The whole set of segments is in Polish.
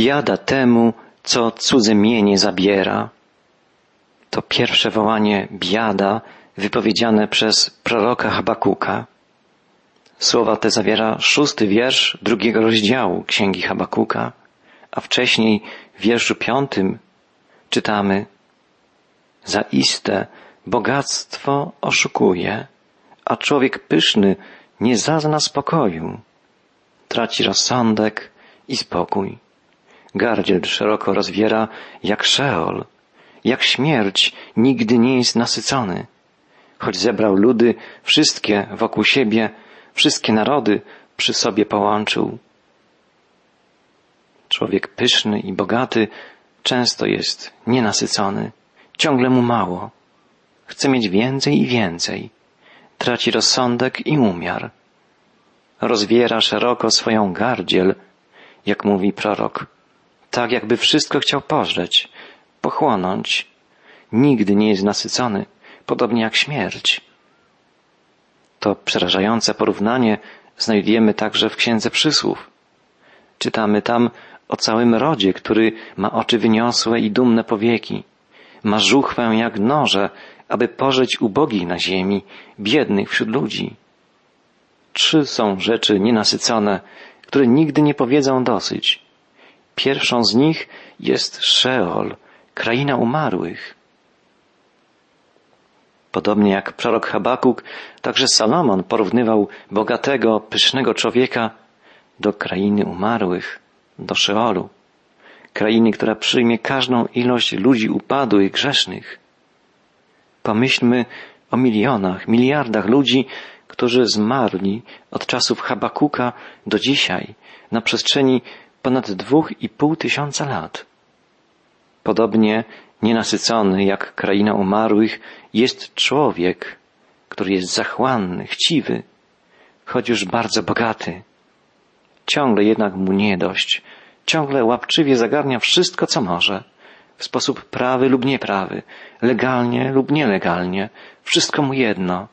Biada temu, co cudze mienie zabiera. To pierwsze wołanie biada wypowiedziane przez proroka Habakuka. Słowa te zawiera szósty wiersz drugiego rozdziału Księgi Habakuka, a wcześniej w wierszu piątym czytamy Zaiste bogactwo oszukuje, a człowiek pyszny nie zazna spokoju. Traci rozsądek i spokój. Gardziel szeroko rozwiera jak szeol, jak śmierć nigdy nie jest nasycony. Choć zebrał ludy wszystkie wokół siebie, wszystkie narody przy sobie połączył. Człowiek pyszny i bogaty często jest nienasycony, ciągle mu mało. Chce mieć więcej i więcej. Traci rozsądek i umiar. Rozwiera szeroko swoją gardziel, jak mówi prorok, tak jakby wszystko chciał pożreć, pochłonąć. Nigdy nie jest nasycony, podobnie jak śmierć. To przerażające porównanie znajdujemy także w Księdze Przysłów. Czytamy tam o całym rodzie, który ma oczy wyniosłe i dumne powieki. Ma żuchwę jak noże, aby pożyć ubogich na ziemi, biednych wśród ludzi. Trzy są rzeczy nienasycone, które nigdy nie powiedzą dosyć. Pierwszą z nich jest Szeol, kraina umarłych. Podobnie jak prorok Habakuk, także Salomon porównywał bogatego, pysznego człowieka do krainy umarłych, do Szeolu. Krainy, która przyjmie każdą ilość ludzi upadłych, grzesznych. Pomyślmy o milionach, miliardach ludzi, którzy zmarli od czasów Habakuka do dzisiaj, na przestrzeni ponad dwóch i pół tysiąca lat. Podobnie nienasycony jak kraina umarłych jest człowiek, który jest zachłanny, chciwy, choć już bardzo bogaty. Ciągle jednak mu nie dość, ciągle łapczywie zagarnia wszystko, co może, w sposób prawy lub nieprawy, legalnie lub nielegalnie, wszystko mu jedno.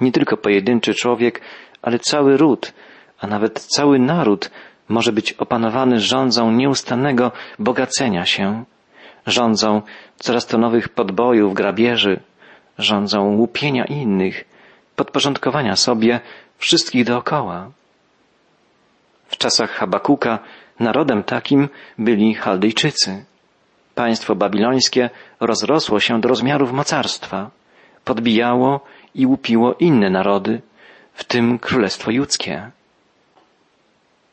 Nie tylko pojedynczy człowiek, ale cały ród, a nawet cały naród może być opanowany rządzą nieustannego bogacenia się, rządzą coraz to nowych podbojów, grabieży, rządzą łupienia innych, podporządkowania sobie wszystkich dookoła. W czasach Habakuka narodem takim byli Chaldejczycy. Państwo babilońskie rozrosło się do rozmiarów mocarstwa, podbijało i łupiło inne narody, w tym Królestwo Judzkie.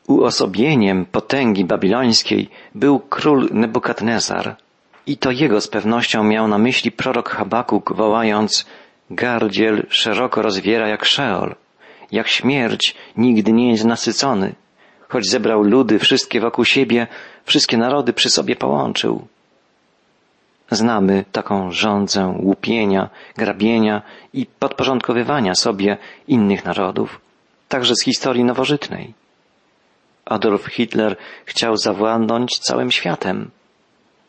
Uosobieniem potęgi babilońskiej był król Nebukadnezar i to jego z pewnością miał na myśli prorok Habakuk wołając Gardziel szeroko rozwiera jak szeol, jak śmierć nigdy nie jest nasycony, choć zebrał ludy wszystkie wokół siebie, wszystkie narody przy sobie połączył. Znamy taką rządzę łupienia, grabienia i podporządkowywania sobie innych narodów, także z historii nowożytnej. Adolf Hitler chciał zawładnąć całym światem.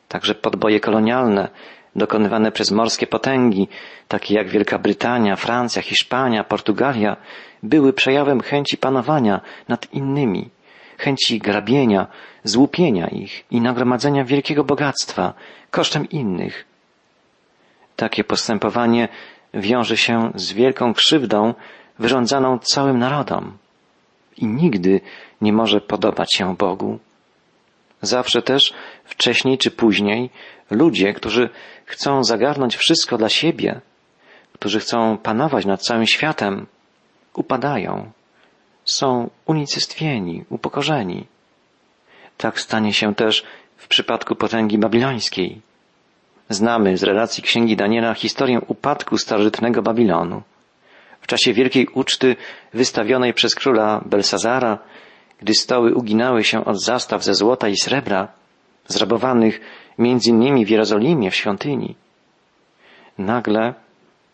Także podboje kolonialne, dokonywane przez morskie potęgi, takie jak Wielka Brytania, Francja, Hiszpania, Portugalia, były przejawem chęci panowania nad innymi, chęci grabienia, złupienia ich i nagromadzenia wielkiego bogactwa kosztem innych. Takie postępowanie wiąże się z wielką krzywdą wyrządzaną całym narodom i nigdy nie może podobać się Bogu. Zawsze też, wcześniej czy później, ludzie, którzy chcą zagarnąć wszystko dla siebie, którzy chcą panować nad całym światem, upadają, są unicestwieni, upokorzeni. Tak stanie się też w przypadku potęgi babilońskiej. Znamy z relacji Księgi Daniela historię upadku starożytnego Babilonu. Czasie wielkiej uczty wystawionej przez króla Belsazara, gdy stoły uginały się od zastaw ze złota i srebra, zrabowanych między innymi w Jerozolimie, w świątyni. Nagle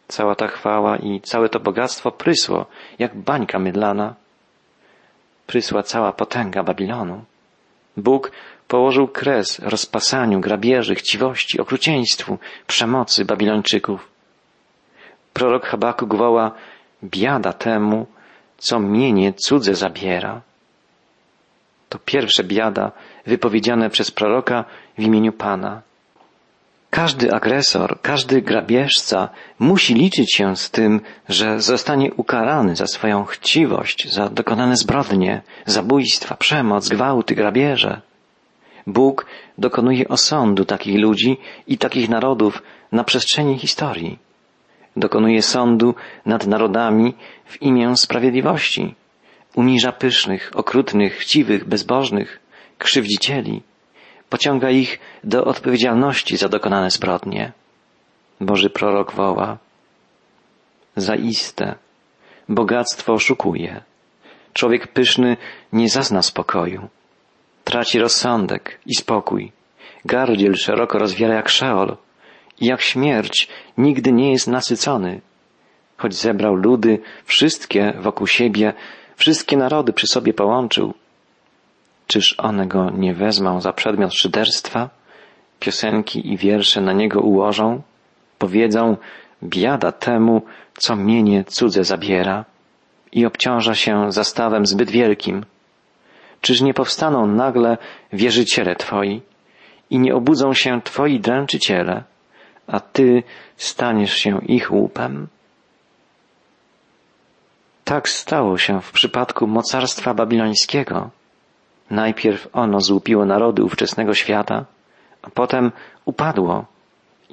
cała ta chwała i całe to bogactwo prysło, jak bańka mydlana. Prysła cała potęga Babilonu. Bóg położył kres rozpasaniu, grabieży, chciwości, okrucieństwu, przemocy Babilończyków. Prorok Habakuk woła biada temu, co mienie cudze zabiera. To pierwsze biada wypowiedziane przez proroka w imieniu Pana. Każdy agresor, każdy grabieżca musi liczyć się z tym, że zostanie ukarany za swoją chciwość, za dokonane zbrodnie, zabójstwa, przemoc, gwałty, grabieże. Bóg dokonuje osądu takich ludzi i takich narodów na przestrzeni historii. Dokonuje sądu nad narodami w imię sprawiedliwości. Uniża pysznych, okrutnych, chciwych, bezbożnych, krzywdzicieli pociąga ich do odpowiedzialności za dokonane zbrodnie. Boży prorok woła, zaiste, bogactwo oszukuje. Człowiek pyszny nie zazna spokoju. Traci rozsądek i spokój. Gardziel szeroko rozwiera jak szeol jak śmierć nigdy nie jest nasycony. Choć zebrał ludy, wszystkie wokół siebie, wszystkie narody przy sobie połączył, Czyż one go nie wezmą za przedmiot szyderstwa? Piosenki i wiersze na niego ułożą? Powiedzą, biada temu, co mienie cudze zabiera i obciąża się zastawem zbyt wielkim. Czyż nie powstaną nagle wierzyciele Twoi i nie obudzą się Twoi dręczyciele, a Ty staniesz się ich łupem? Tak stało się w przypadku mocarstwa babilońskiego. Najpierw ono złupiło narody ówczesnego świata, a potem upadło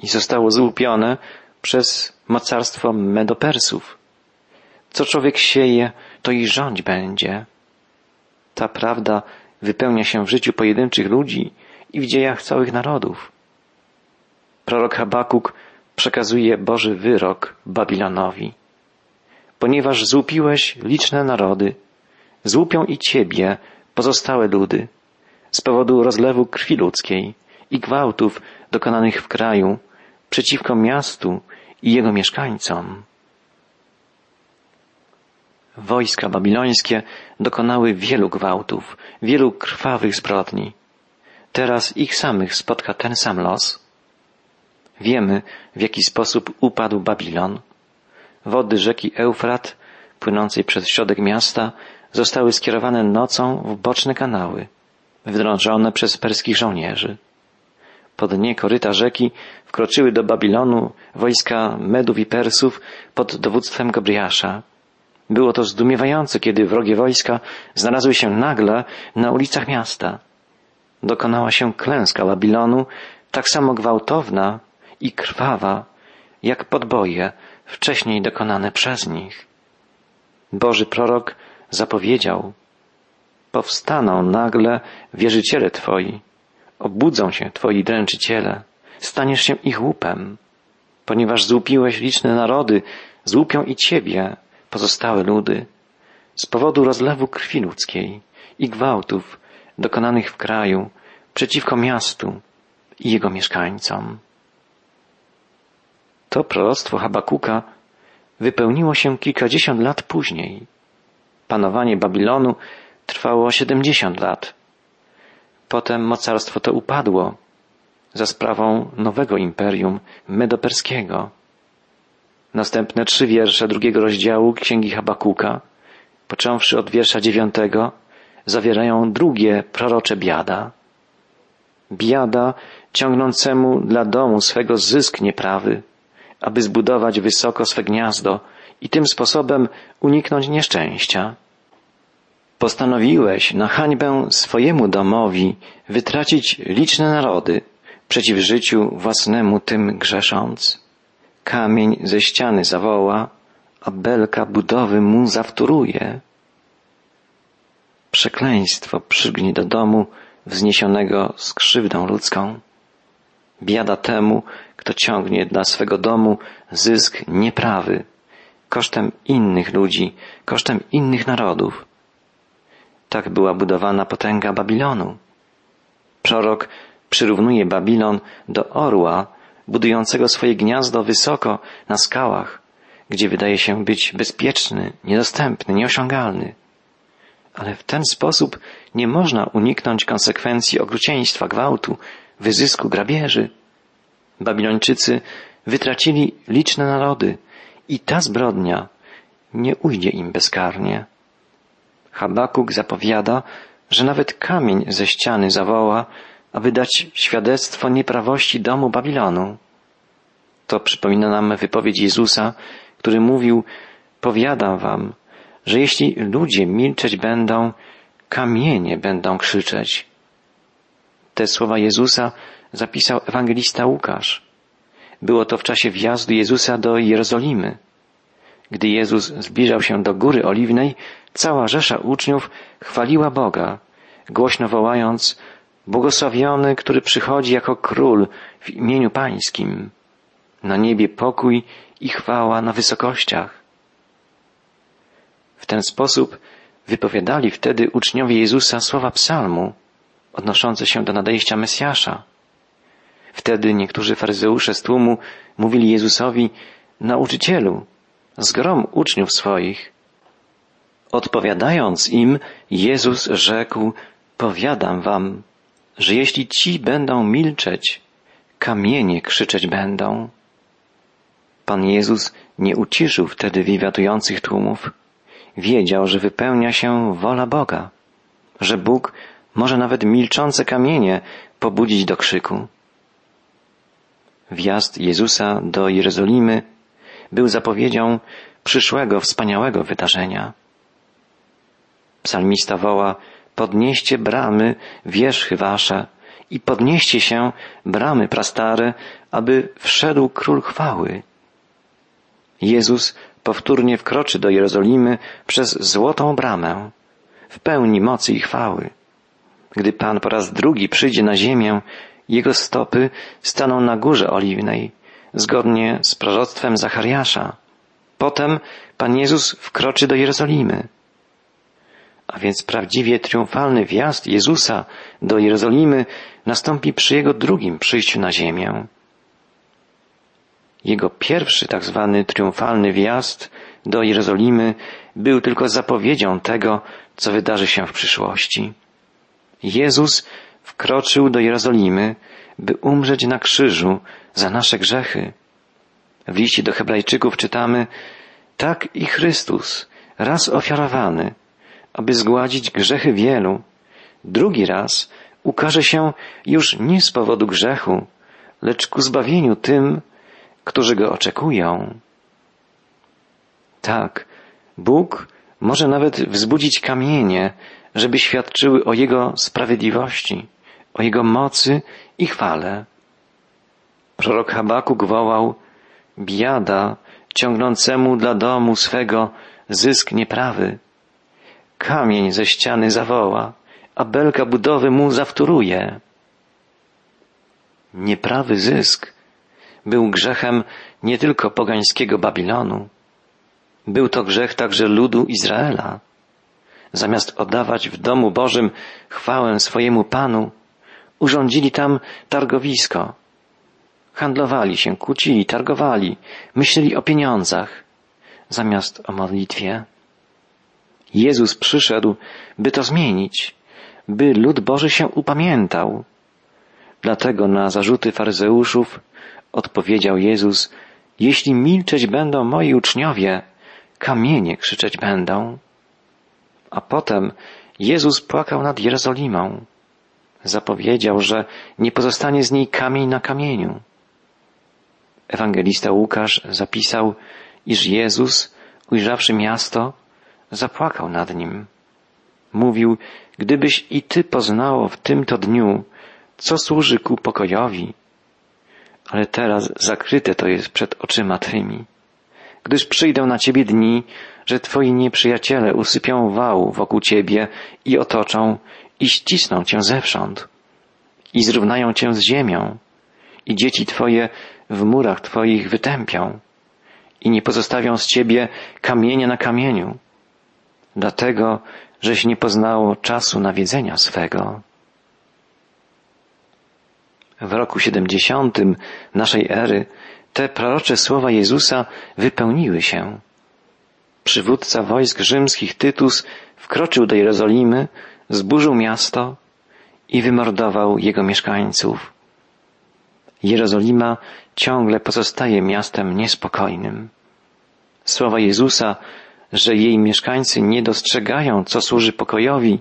i zostało złupione przez mocarstwo Medopersów. Co człowiek sieje, to i rządź będzie. Ta prawda wypełnia się w życiu pojedynczych ludzi i w dziejach całych narodów. Prorok Habakuk przekazuje Boży wyrok Babilonowi. Ponieważ złupiłeś liczne narody, złupią i ciebie pozostałe ludy z powodu rozlewu krwi ludzkiej i gwałtów dokonanych w kraju przeciwko miastu i jego mieszkańcom. Wojska babilońskie dokonały wielu gwałtów, wielu krwawych zbrodni. Teraz ich samych spotka ten sam los. Wiemy, w jaki sposób upadł Babilon. Wody rzeki Eufrat, płynącej przez środek miasta, zostały skierowane nocą w boczne kanały, wdrążone przez perskich żołnierzy. Po dnie koryta rzeki wkroczyły do Babilonu wojska Medów i Persów pod dowództwem Gabriasza. Było to zdumiewające, kiedy wrogie wojska znalazły się nagle na ulicach miasta. Dokonała się klęska Babilonu, tak samo gwałtowna i krwawa, jak podboje wcześniej dokonane przez nich. Boży prorok zapowiedział, powstaną nagle wierzyciele Twoi, obudzą się Twoi dręczyciele, staniesz się ich łupem, ponieważ złupiłeś liczne narody, złupią i Ciebie, pozostałe ludy, z powodu rozlewu krwi ludzkiej i gwałtów dokonanych w kraju przeciwko miastu i jego mieszkańcom. To proroctwo Habakuka wypełniło się kilkadziesiąt lat później panowanie Babilonu trwało 70 lat. Potem mocarstwo to upadło za sprawą nowego imperium medoperskiego. Następne trzy wiersze drugiego rozdziału Księgi Habakuka, począwszy od wiersza dziewiątego, zawierają drugie prorocze biada. Biada ciągnącemu dla domu swego zysk nieprawy, aby zbudować wysoko swe gniazdo i tym sposobem uniknąć nieszczęścia. Postanowiłeś na hańbę swojemu domowi wytracić liczne narody, przeciw życiu własnemu tym grzesząc. Kamień ze ściany zawoła, a belka budowy mu zawtóruje. Przekleństwo przygni do domu wzniesionego z krzywdą ludzką. Biada temu, kto ciągnie dla swego domu zysk nieprawy, kosztem innych ludzi, kosztem innych narodów. Tak była budowana potęga Babilonu. Prorok przyrównuje Babilon do orła, budującego swoje gniazdo wysoko na skałach, gdzie wydaje się być bezpieczny, niedostępny, nieosiągalny. Ale w ten sposób nie można uniknąć konsekwencji okrucieństwa, gwałtu, wyzysku, grabieży. Babilończycy wytracili liczne narody i ta zbrodnia nie ujdzie im bezkarnie. Habakuk zapowiada, że nawet kamień ze ściany zawoła, aby dać świadectwo nieprawości domu Babilonu. To przypomina nam wypowiedź Jezusa, który mówił, powiadam wam, że jeśli ludzie milczeć będą, kamienie będą krzyczeć. Te słowa Jezusa zapisał ewangelista Łukasz. Było to w czasie wjazdu Jezusa do Jerozolimy. Gdy Jezus zbliżał się do Góry Oliwnej, cała rzesza uczniów chwaliła Boga, głośno wołając Błogosławiony, który przychodzi jako król w imieniu Pańskim. Na niebie pokój i chwała na wysokościach. W ten sposób wypowiadali wtedy uczniowie Jezusa słowa psalmu odnoszące się do nadejścia Mesjasza. Wtedy niektórzy faryzeusze z tłumu mówili Jezusowi, nauczycielu, zgrom uczniów swoich. Odpowiadając im, Jezus rzekł, powiadam wam, że jeśli ci będą milczeć, kamienie krzyczeć będą. Pan Jezus nie uciszył wtedy wiwatujących tłumów. Wiedział, że wypełnia się wola Boga, że Bóg może nawet milczące kamienie pobudzić do krzyku. Wjazd Jezusa do Jerozolimy był zapowiedzią przyszłego wspaniałego wydarzenia. Psalmista woła, podnieście bramy, wierzchy wasze i podnieście się bramy prastare, aby wszedł król chwały. Jezus powtórnie wkroczy do Jerozolimy przez złotą bramę, w pełni mocy i chwały. Gdy Pan po raz drugi przyjdzie na ziemię, jego stopy staną na górze oliwnej, zgodnie z proroctwem Zachariasza. Potem Pan Jezus wkroczy do Jerozolimy. A więc prawdziwie triumfalny wjazd Jezusa do Jerozolimy nastąpi przy Jego drugim przyjściu na ziemię. Jego pierwszy tak zwany triumfalny wjazd do Jerozolimy był tylko zapowiedzią tego, co wydarzy się w przyszłości. Jezus wkroczył do Jerozolimy, by umrzeć na krzyżu za nasze grzechy. W liście do Hebrajczyków czytamy, tak i Chrystus, raz ofiarowany, aby zgładzić grzechy wielu, drugi raz ukaże się już nie z powodu grzechu, lecz ku zbawieniu tym, którzy go oczekują. Tak, Bóg może nawet wzbudzić kamienie, żeby świadczyły o Jego sprawiedliwości, o Jego mocy i chwale. Prorok Habakuk wołał, biada ciągnącemu dla domu swego zysk nieprawy. Kamień ze ściany zawoła, a belka budowy mu zawtóruje. Nieprawy zysk był grzechem nie tylko pogańskiego Babilonu. Był to grzech także ludu Izraela. Zamiast oddawać w domu Bożym chwałę swojemu Panu, urządzili tam targowisko. Handlowali się, kłócili, targowali, myśleli o pieniądzach, zamiast o modlitwie. Jezus przyszedł, by to zmienić, by lud Boży się upamiętał. Dlatego na zarzuty faryzeuszów odpowiedział Jezus, jeśli milczeć będą moi uczniowie, kamienie krzyczeć będą. A potem Jezus płakał nad Jerozolimą. Zapowiedział, że nie pozostanie z niej kamień na kamieniu. Ewangelista Łukasz zapisał, iż Jezus, ujrzawszy miasto, zapłakał nad nim. Mówił, gdybyś i ty poznało w tymto dniu, co służy ku pokojowi, ale teraz zakryte to jest przed oczyma Twymi. Gdyż przyjdą na Ciebie dni, że Twoi nieprzyjaciele usypią wał wokół Ciebie i otoczą i ścisną Cię zewsząd. I zrównają Cię z ziemią. I dzieci Twoje w murach Twoich wytępią. I nie pozostawią z Ciebie kamienia na kamieniu, dlatego, żeś nie poznało czasu nawiedzenia swego. W roku siedemdziesiątym naszej ery te prorocze słowa Jezusa wypełniły się. Przywódca wojsk rzymskich Tytus wkroczył do Jerozolimy, zburzył miasto i wymordował jego mieszkańców. Jerozolima ciągle pozostaje miastem niespokojnym. Słowa Jezusa, że jej mieszkańcy nie dostrzegają, co służy pokojowi,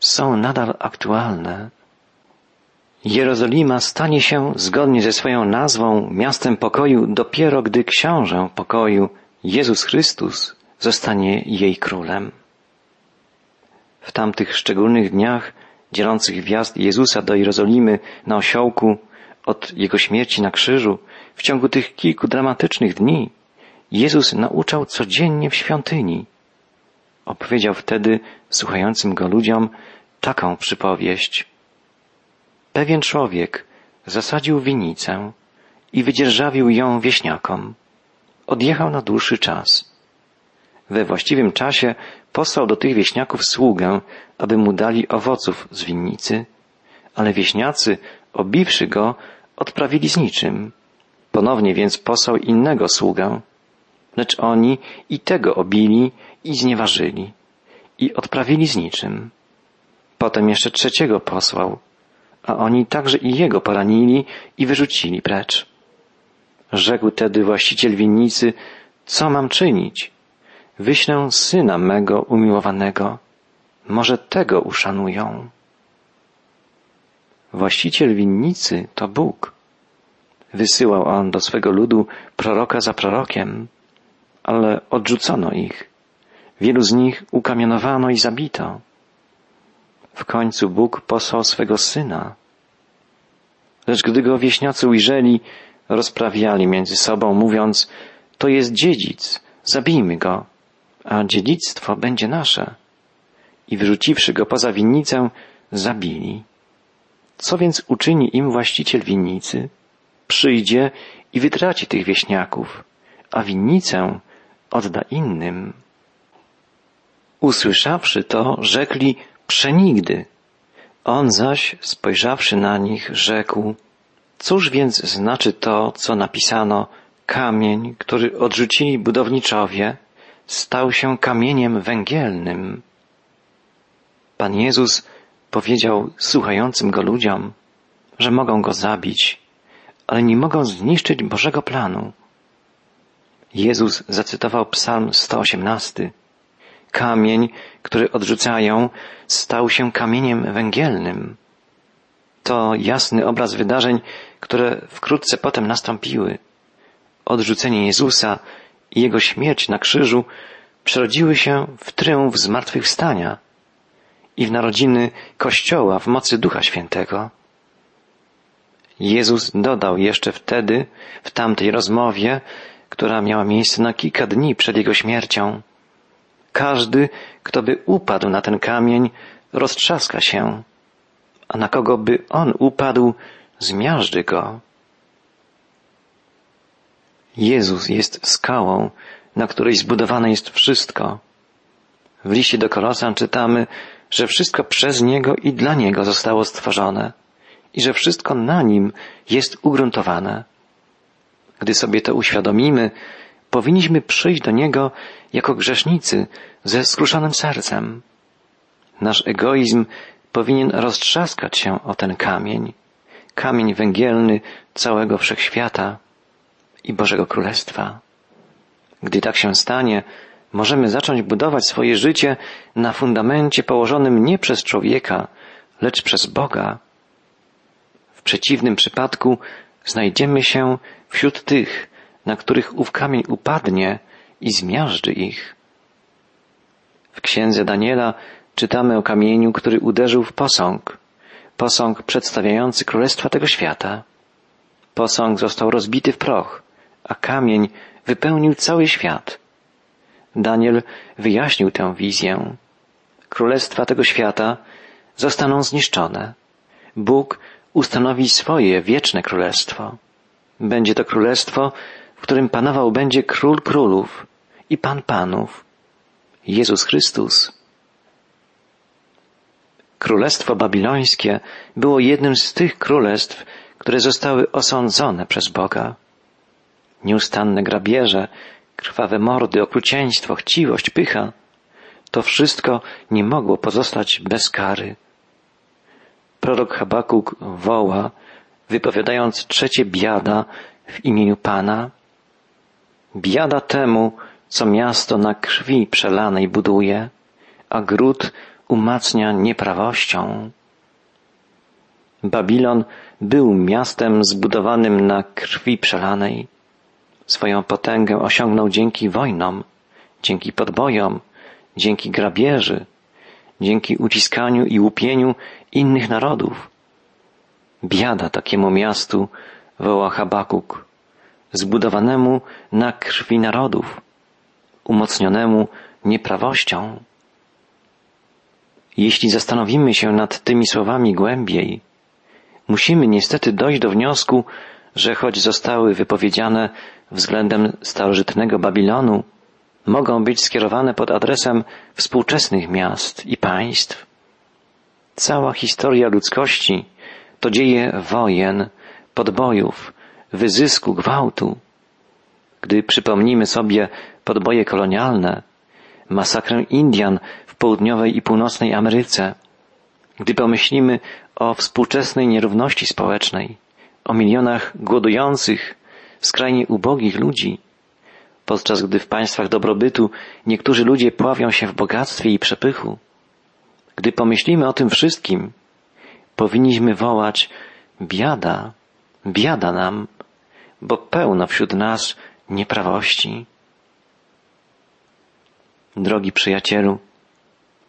są nadal aktualne. Jerozolima stanie się, zgodnie ze swoją nazwą, miastem pokoju dopiero gdy książę pokoju, Jezus Chrystus, zostanie jej królem. W tamtych szczególnych dniach, dzielących wjazd Jezusa do Jerozolimy na osiołku od jego śmierci na krzyżu, w ciągu tych kilku dramatycznych dni, Jezus nauczał codziennie w świątyni. Opowiedział wtedy słuchającym go ludziom taką przypowieść. Pewien człowiek zasadził winicę i wydzierżawił ją wieśniakom. Odjechał na dłuższy czas. We właściwym czasie posłał do tych wieśniaków sługę, aby mu dali owoców z winnicy, ale wieśniacy, obiwszy go, odprawili z niczym. Ponownie więc posłał innego sługę, lecz oni i tego obili i znieważyli i odprawili z niczym. Potem jeszcze trzeciego posłał, a oni także i jego poranili i wyrzucili precz. Rzekł tedy właściciel winnicy, co mam czynić? Wyślę syna mego umiłowanego, może tego uszanują. Właściciel winnicy to Bóg. Wysyłał on do swego ludu proroka za prorokiem, ale odrzucono ich. Wielu z nich ukamienowano i zabito. W końcu Bóg posłał swego syna. Lecz gdy go wieśniacy ujrzeli, rozprawiali między sobą, mówiąc, to jest dziedzic, zabijmy go, a dziedzictwo będzie nasze. I wyrzuciwszy go poza winnicę, zabili. Co więc uczyni im właściciel winnicy? Przyjdzie i wytraci tych wieśniaków, a winnicę odda innym. Usłyszawszy to, rzekli przenigdy. On zaś, spojrzawszy na nich, rzekł, cóż więc znaczy to, co napisano, kamień, który odrzucili budowniczowie, stał się kamieniem węgielnym. Pan Jezus powiedział słuchającym go ludziom, że mogą go zabić, ale nie mogą zniszczyć Bożego planu. Jezus zacytował Psalm 118. Kamień, który odrzucają, stał się kamieniem węgielnym. To jasny obraz wydarzeń, które wkrótce potem nastąpiły. Odrzucenie Jezusa i Jego śmierć na krzyżu przerodziły się w triumf zmartwychwstania i w narodziny Kościoła w mocy Ducha Świętego. Jezus dodał jeszcze wtedy, w tamtej rozmowie, która miała miejsce na kilka dni przed Jego śmiercią, każdy, kto by upadł na ten kamień, roztrzaska się, a na kogo by on upadł, zmiażdży go. Jezus jest skałą, na której zbudowane jest wszystko. W liście do Kolosan czytamy, że wszystko przez Niego i dla Niego zostało stworzone i że wszystko na Nim jest ugruntowane. Gdy sobie to uświadomimy, powinniśmy przyjść do Niego jako grzesznicy ze skruszonym sercem. Nasz egoizm powinien roztrzaskać się o ten kamień, kamień węgielny całego wszechświata i Bożego Królestwa. Gdy tak się stanie, możemy zacząć budować swoje życie na fundamencie położonym nie przez człowieka, lecz przez Boga. W przeciwnym przypadku znajdziemy się wśród tych, na których ów kamień upadnie i zmiażdży ich. W księdze Daniela czytamy o kamieniu, który uderzył w posąg, posąg przedstawiający królestwa tego świata. Posąg został rozbity w proch, a kamień wypełnił cały świat. Daniel wyjaśnił tę wizję. Królestwa tego świata zostaną zniszczone. Bóg ustanowi swoje wieczne królestwo. Będzie to królestwo, w którym panował będzie król królów i pan panów, Jezus Chrystus. Królestwo babilońskie było jednym z tych królestw, które zostały osądzone przez Boga. Nieustanne grabieże, krwawe mordy, okrucieństwo, chciwość, pycha, to wszystko nie mogło pozostać bez kary. Prorok Habakuk woła, wypowiadając trzecie biada w imieniu Pana. Biada temu, co miasto na krwi przelanej buduje, a gród umacnia nieprawością. Babilon był miastem zbudowanym na krwi przelanej. Swoją potęgę osiągnął dzięki wojnom, dzięki podbojom, dzięki grabieży, dzięki uciskaniu i łupieniu innych narodów. Biada takiemu miastu, woła Habakuk, zbudowanemu na krwi narodów, umocnionemu nieprawością. Jeśli zastanowimy się nad tymi słowami głębiej, musimy niestety dojść do wniosku, że choć zostały wypowiedziane względem starożytnego Babilonu, mogą być skierowane pod adresem współczesnych miast i państw. Cała historia ludzkości to dzieje wojen, podbojów, wyzysku, gwałtu. Gdy przypomnimy sobie podboje kolonialne, masakrę Indian w południowej i północnej Ameryce, gdy pomyślimy o współczesnej nierówności społecznej, o milionach głodujących, skrajnie ubogich ludzi, podczas gdy w państwach dobrobytu niektórzy ludzie pławią się w bogactwie i przepychu. Gdy pomyślimy o tym wszystkim, powinniśmy wołać biada, biada nam, bo pełno wśród nas nieprawości. Drogi przyjacielu,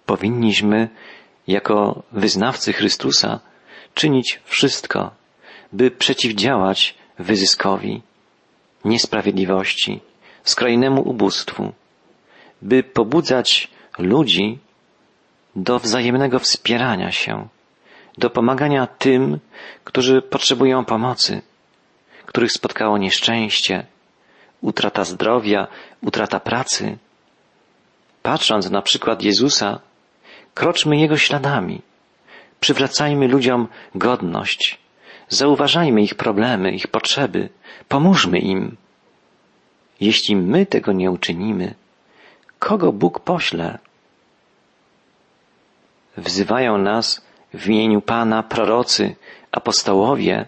powinniśmy jako wyznawcy Chrystusa czynić wszystko, by przeciwdziałać wyzyskowi, niesprawiedliwości, skrajnemu ubóstwu, by pobudzać ludzi do wzajemnego wspierania się, do pomagania tym, którzy potrzebują pomocy, których spotkało nieszczęście, utrata zdrowia, utrata pracy. Patrząc na przykład Jezusa, kroczmy Jego śladami, przywracajmy ludziom godność, zauważajmy ich problemy, ich potrzeby, pomóżmy im. Jeśli my tego nie uczynimy, kogo Bóg pośle? Wzywają nas w imieniu Pana prorocy, apostołowie.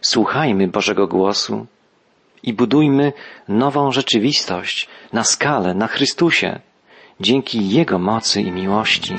Słuchajmy Bożego głosu i budujmy nową rzeczywistość na skalę, na Chrystusie, dzięki Jego mocy i miłości.